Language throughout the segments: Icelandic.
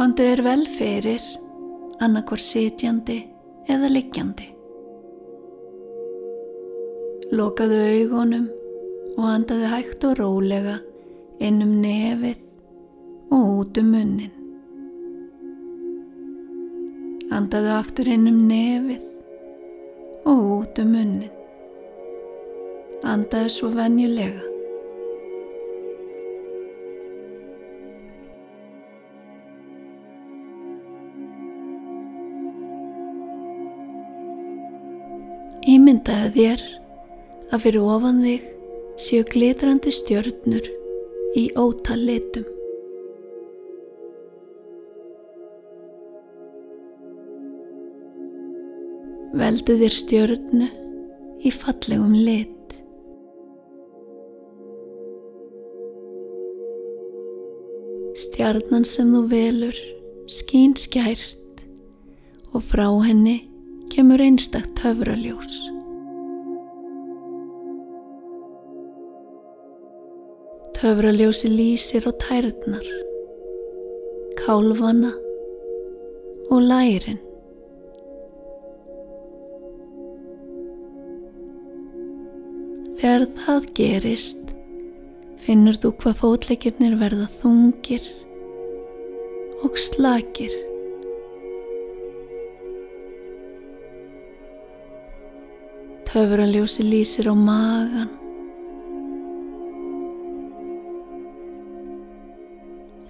Kondu er vel fyrir, annarkor sitjandi eða liggjandi. Lokaðu augunum og andaðu hægt og rólega inn um nefið og út um munnin. Andaðu aftur inn um nefið og út um munnin. Andaðu svo venjulega. Ímyndaðu þér að fyrir ofan þig séu glitrandi stjörnur í ótal litum. Veldu þér stjörnu í fallegum lit. Stjarnan sem þú velur skín skært og frá henni kemur einstakt höfraljós. Töfraljósi lýsir á tærnar, kálvana og lærin. Þegar það gerist, finnur þú hvað fótleikirnir verða þungir og slakir. Töfraljósi lýsir á magan,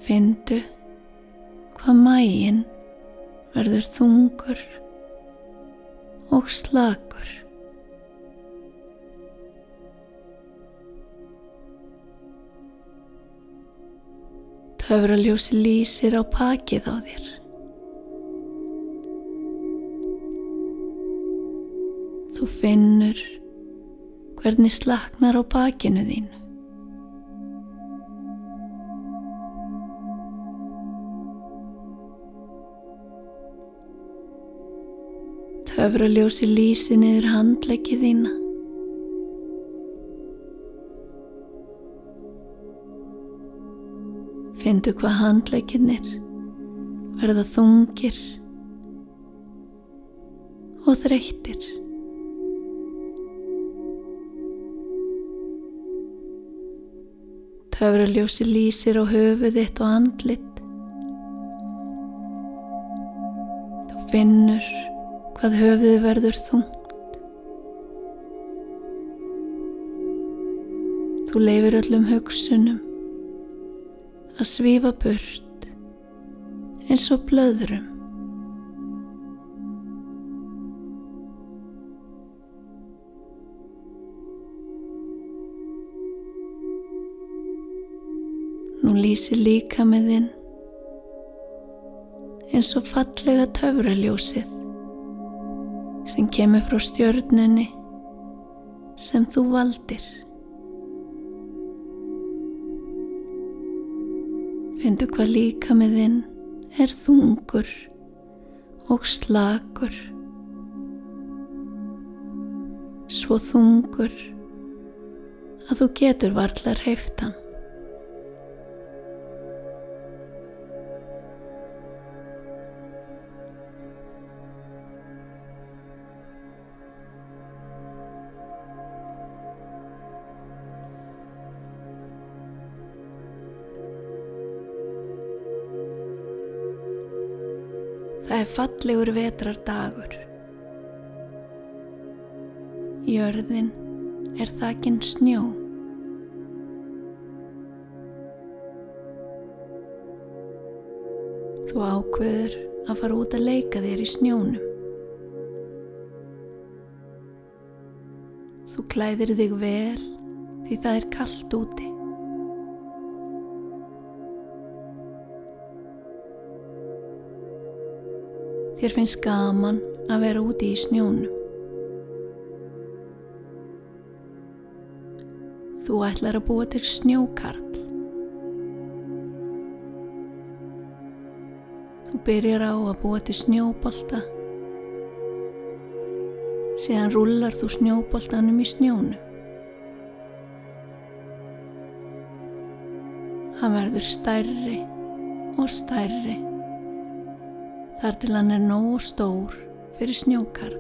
Findu hvað mægin verður þungur og slakur. Töfraljósi lýsir á pakið á þér. Finnur hvernig slaknar á pakinu þínu. Töfraljósi lýsi niður handleggi þína. Findu hvað handlegginir verða þungir og þreyttir. Töfraljósi lýsir á höfuð þitt og andlit. Þú finnur hvað höfuð verður þungt. Þú leifir öllum hugsunum að svífa burt eins og blöðrum. Nú lýsi líka með þinn eins og fallega töfraljósið sem kemur frá stjörnunni sem þú valdir. Findu hvað líka með þinn er þungur og slakur. Svo þungur að þú getur varla hreiftan. Það er fallegur vetrar dagur. Jörðin er þakkinn snjó. Þú ákveður að fara út að leika þér í snjónum. Þú klæðir þig vel því það er kallt úti. Þér finnst gaman að vera úti í snjónum. Þú ætlar að búa til snjókarl. Þú byrjar á að búa til snjóbolta. Síðan rullar þú snjóboltanum í snjónu. Hann verður stærri og stærri Þar til hann er nógu stór fyrir snjókarl.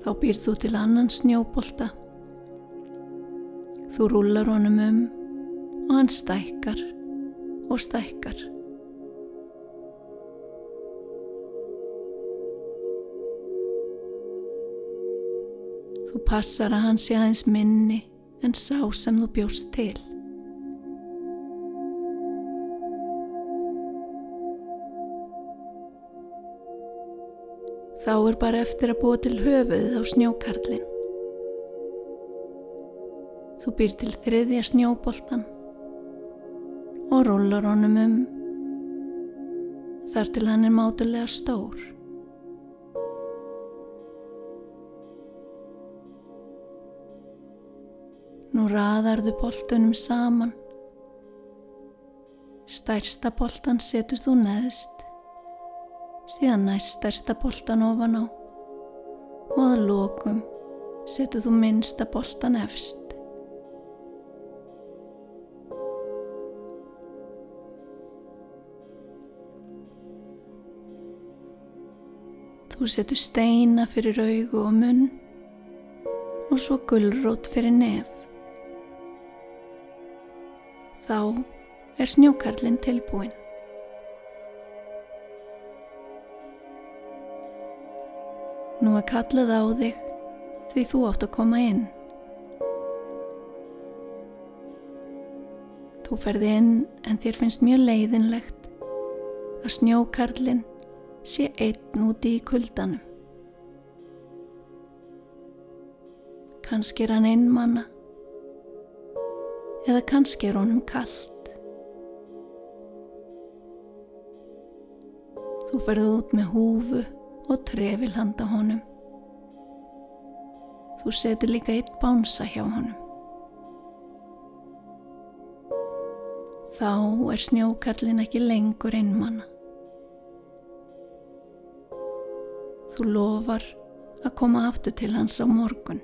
Þá býrð þú til annan snjóbolta. Þú rúlar honum um og hann stækkar og stækkar. Þú passar að hann sé aðeins minni en sá sem þú bjóst til. Þá er bara eftir að búa til höfuðið á snjókarlinn. Þú býr til þriðja snjóboltan og rúlar honum um þar til hann er mátulega stór. Nú raðarðu boltunum saman. Stærsta boltan setur þú neðst, síðan næst stærsta boltan ofan á og að lokum setur þú minnsta boltan efst. Þú setur steina fyrir augu og munn og svo gullrót fyrir nef. Þá er snjókarlinn tilbúin. Nú er kallað á þig því þú átt að koma inn. Þú ferði inn en þér finnst mjög leiðinlegt að snjókarlinn sé einn úti í kuldanum. Kanski er hann einmanna eða kannski er honum kallt. Þú ferðu út með húfu og trefil handa honum. Þú setur líka eitt bánsa hjá honum. Þá er snjókarlin ekki lengur einmanna. Þú lofar að koma aftur til hans á morgun.